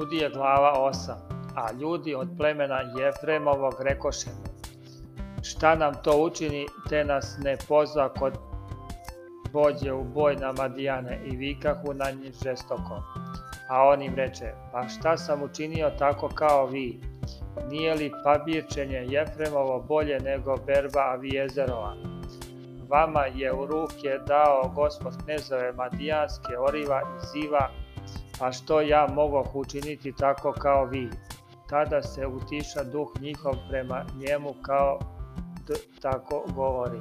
sudije glava 8, a ljudi od plemena Jefremovog rekoše mu, šta nam to učini, te nas ne pozva kod vođe u boj na Madijane i vikahu na njih žestoko. A on im reče, pa šta sam učinio tako kao vi? Nije li pabirčenje Jefremovo bolje nego berba Avijezerova? Vama je u ruke dao gospod knezove Madijanske, Oriva i Ziva, a što ja mogoh učiniti tako kao vi? Tada se utiša duh njihov prema njemu kao tako govori.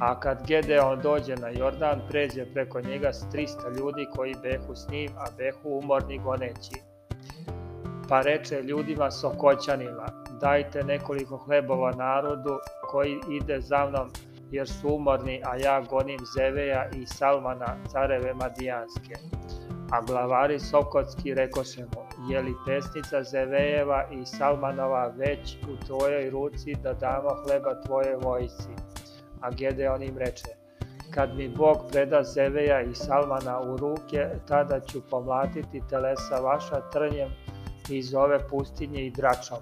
A kad Gedeon dođe na Jordan, pređe preko njega s 300 ljudi koji behu s njim, a behu umorni goneći. Pa reče ljudima sokoćanima, dajte nekoliko hlebova narodu koji ide za mnom, jer su umorni, a ja gonim Zeveja i Salmana, careve Madijanske a glavari sokotski rekoše mu, je li pesnica Zevejeva i Salmanova već u tvojoj ruci da damo hleba tvoje vojci? A Gedeon im reče, kad mi Bog preda Zeveja i Salmana u ruke, tada ću pomlatiti telesa vaša trnjem iz ove pustinje i dračom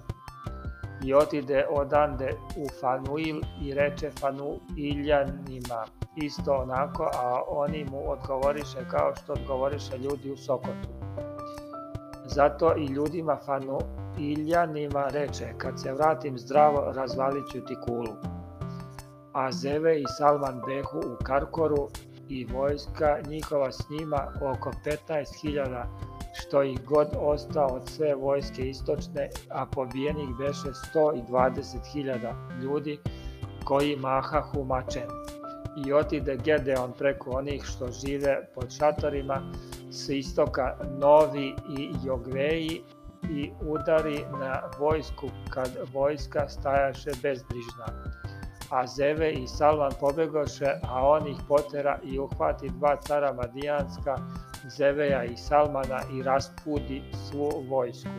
i otide odande u Fanuil i reče Fanuiljanima isto onako, a oni mu odgovoriše kao što odgovoriše ljudi u Sokotu. Zato i ljudima Fanuiljanima reče, kad se vratim zdravo, razvalit ću ti kulu. A Zeve i Salman behu u Karkoru, i vojska njihova s njima oko 15.000 što ih god ostao od sve vojske istočne, a pobijenih beše 120.000 ljudi koji mahahu mačem. I otide Gedeon preko onih što žive pod šatorima s istoka Novi i Jogveji i udari na vojsku kad vojska stajaše bezbrižna a Zeve i Salman pobegoše, a on ih potera i uhvati dva cara Madijanska, Zeveja i Salmana i raspudi svu vojsku.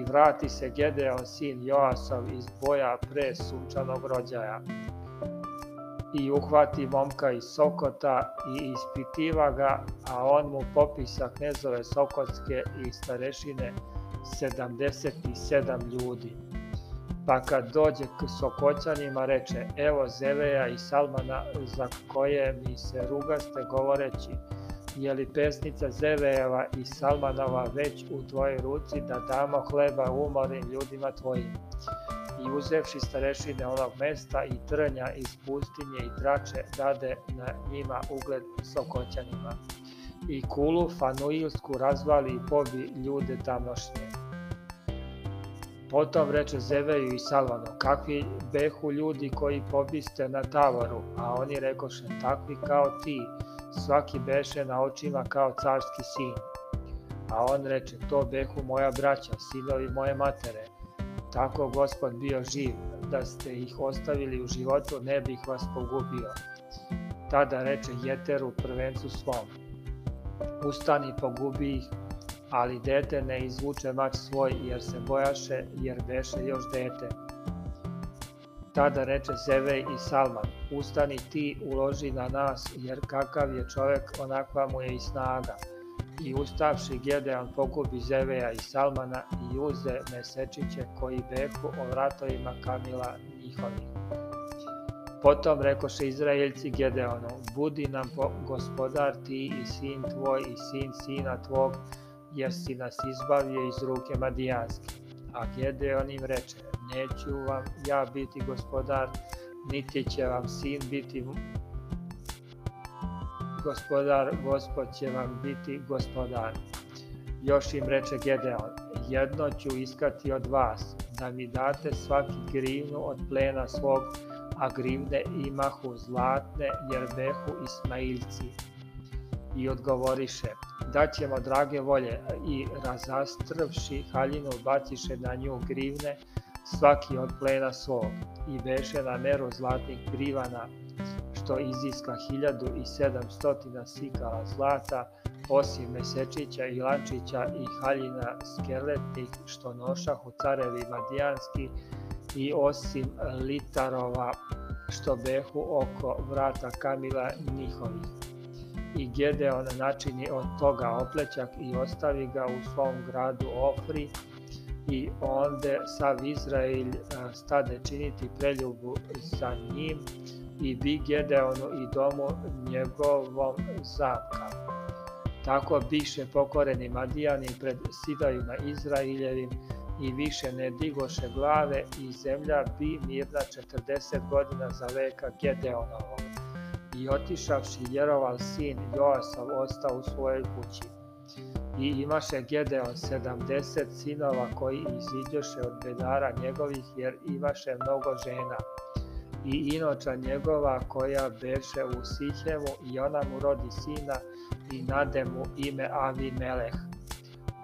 I vrati se Gedeon sin Joasov iz boja pre sunčanog rođaja. I uhvati momka iz Sokota i ispitiva ga, a on mu popisa knezove Sokotske i starešine 77 ljudi pa kad dođe k Sokoćanima reče, evo Zeveja i Salmana za koje mi se rugaste govoreći, je li pesnica Zelejeva i Salmanova već u tvojoj ruci da damo hleba umorim ljudima tvojim? I uzevši starešine onog mesta i trnja iz pustinje i trače, dade na njima ugled Sokoćanima. I kulu fanuilsku razvali i pobi ljude tamošnje Potom reče Zeveju i Salvanu, kakvi behu ljudi koji pobiste na tavoru, a oni rekoše, takvi kao ti, svaki beše na očima kao carski sin. A on reče, to behu moja braća, sinovi moje matere. Tako gospod bio živ, da ste ih ostavili u životu, ne bih vas pogubio. Tada reče Jeteru prvencu svom, ustani pogubi ih, ali dete ne izvuče mač svoj, jer se bojaše, jer beše još dete. Tada reče Zevej i Salman, ustani ti, uloži na nas, jer kakav je čovek, onakva mu je i snaga. I ustavši Gedeon pokupi Zeveja i Salmana i uze mesečiće koji beku o vratovima kamila njihovih. Potom rekoše Izraeljci Gedeonu, budi nam gospodar ti i sin tvoj i sin sina tvog, jesi mhm. nas izbavio iz ruke madijanske. A Gedeon im reče, neću vam ja biti gospodar, niti će vam sin biti gospodar, gospod će vam biti gospodar. Još im reče Gedeon, jedno ću iskati od vas, da mi date svaki grivnu od plena svog, a grivne imahu zlatne, jer behu Ismailci i odgovoriše, da ćemo drage volje i razastrvši haljinu baciše na nju grivne svaki od plena svog i beše na meru zlatnih grivana što iziska 1700 sikala zlata osim mesečića i lančića i haljina skeletnih što nošah u carevi madijanski i osim litarova što behu oko vrata kamila njihovih i Gedeon načini od toga oplećak i ostavi ga u svom gradu Ofri i onde sav Izrael e, stade činiti preljubu za njim i bi Gedeonu i domu njegovom zavka. Tako biše pokoreni Madijani pred sidajima Izraeljevim i više ne digoše glave i zemlja bi mirna 40 godina za veka Gedeonovog i otišavši Jerovanj sin Joasav ostao u svojoj kući. I imaše Gedeon 70 sinova koji iziđoše od bedara njegovih jer imaše mnogo žena. I inoča njegova koja beše u Sihemu i ona mu rodi sina i nade mu ime Avimeleh.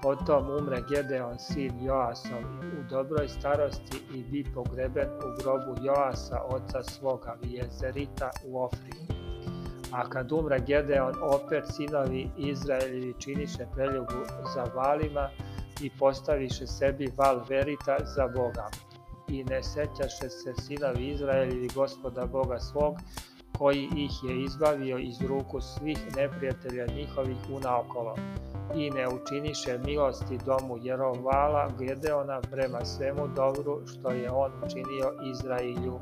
Potom umre Gedeon sin Joasov u dobroj starosti i bi pogreben u grobu Joasa oca svoga Jezerita u Ofriji a kad umre Gedeon, opet sinovi Izraeljevi činiše preljubu za valima i postaviše sebi val verita za Boga. I ne sećaše se sinovi Izraeljevi gospoda Boga svog, koji ih je izbavio iz ruku svih neprijatelja njihovih unaokolo. I ne učiniše milosti domu Jerovala Gedeona prema svemu dobru što je on učinio Izraelju.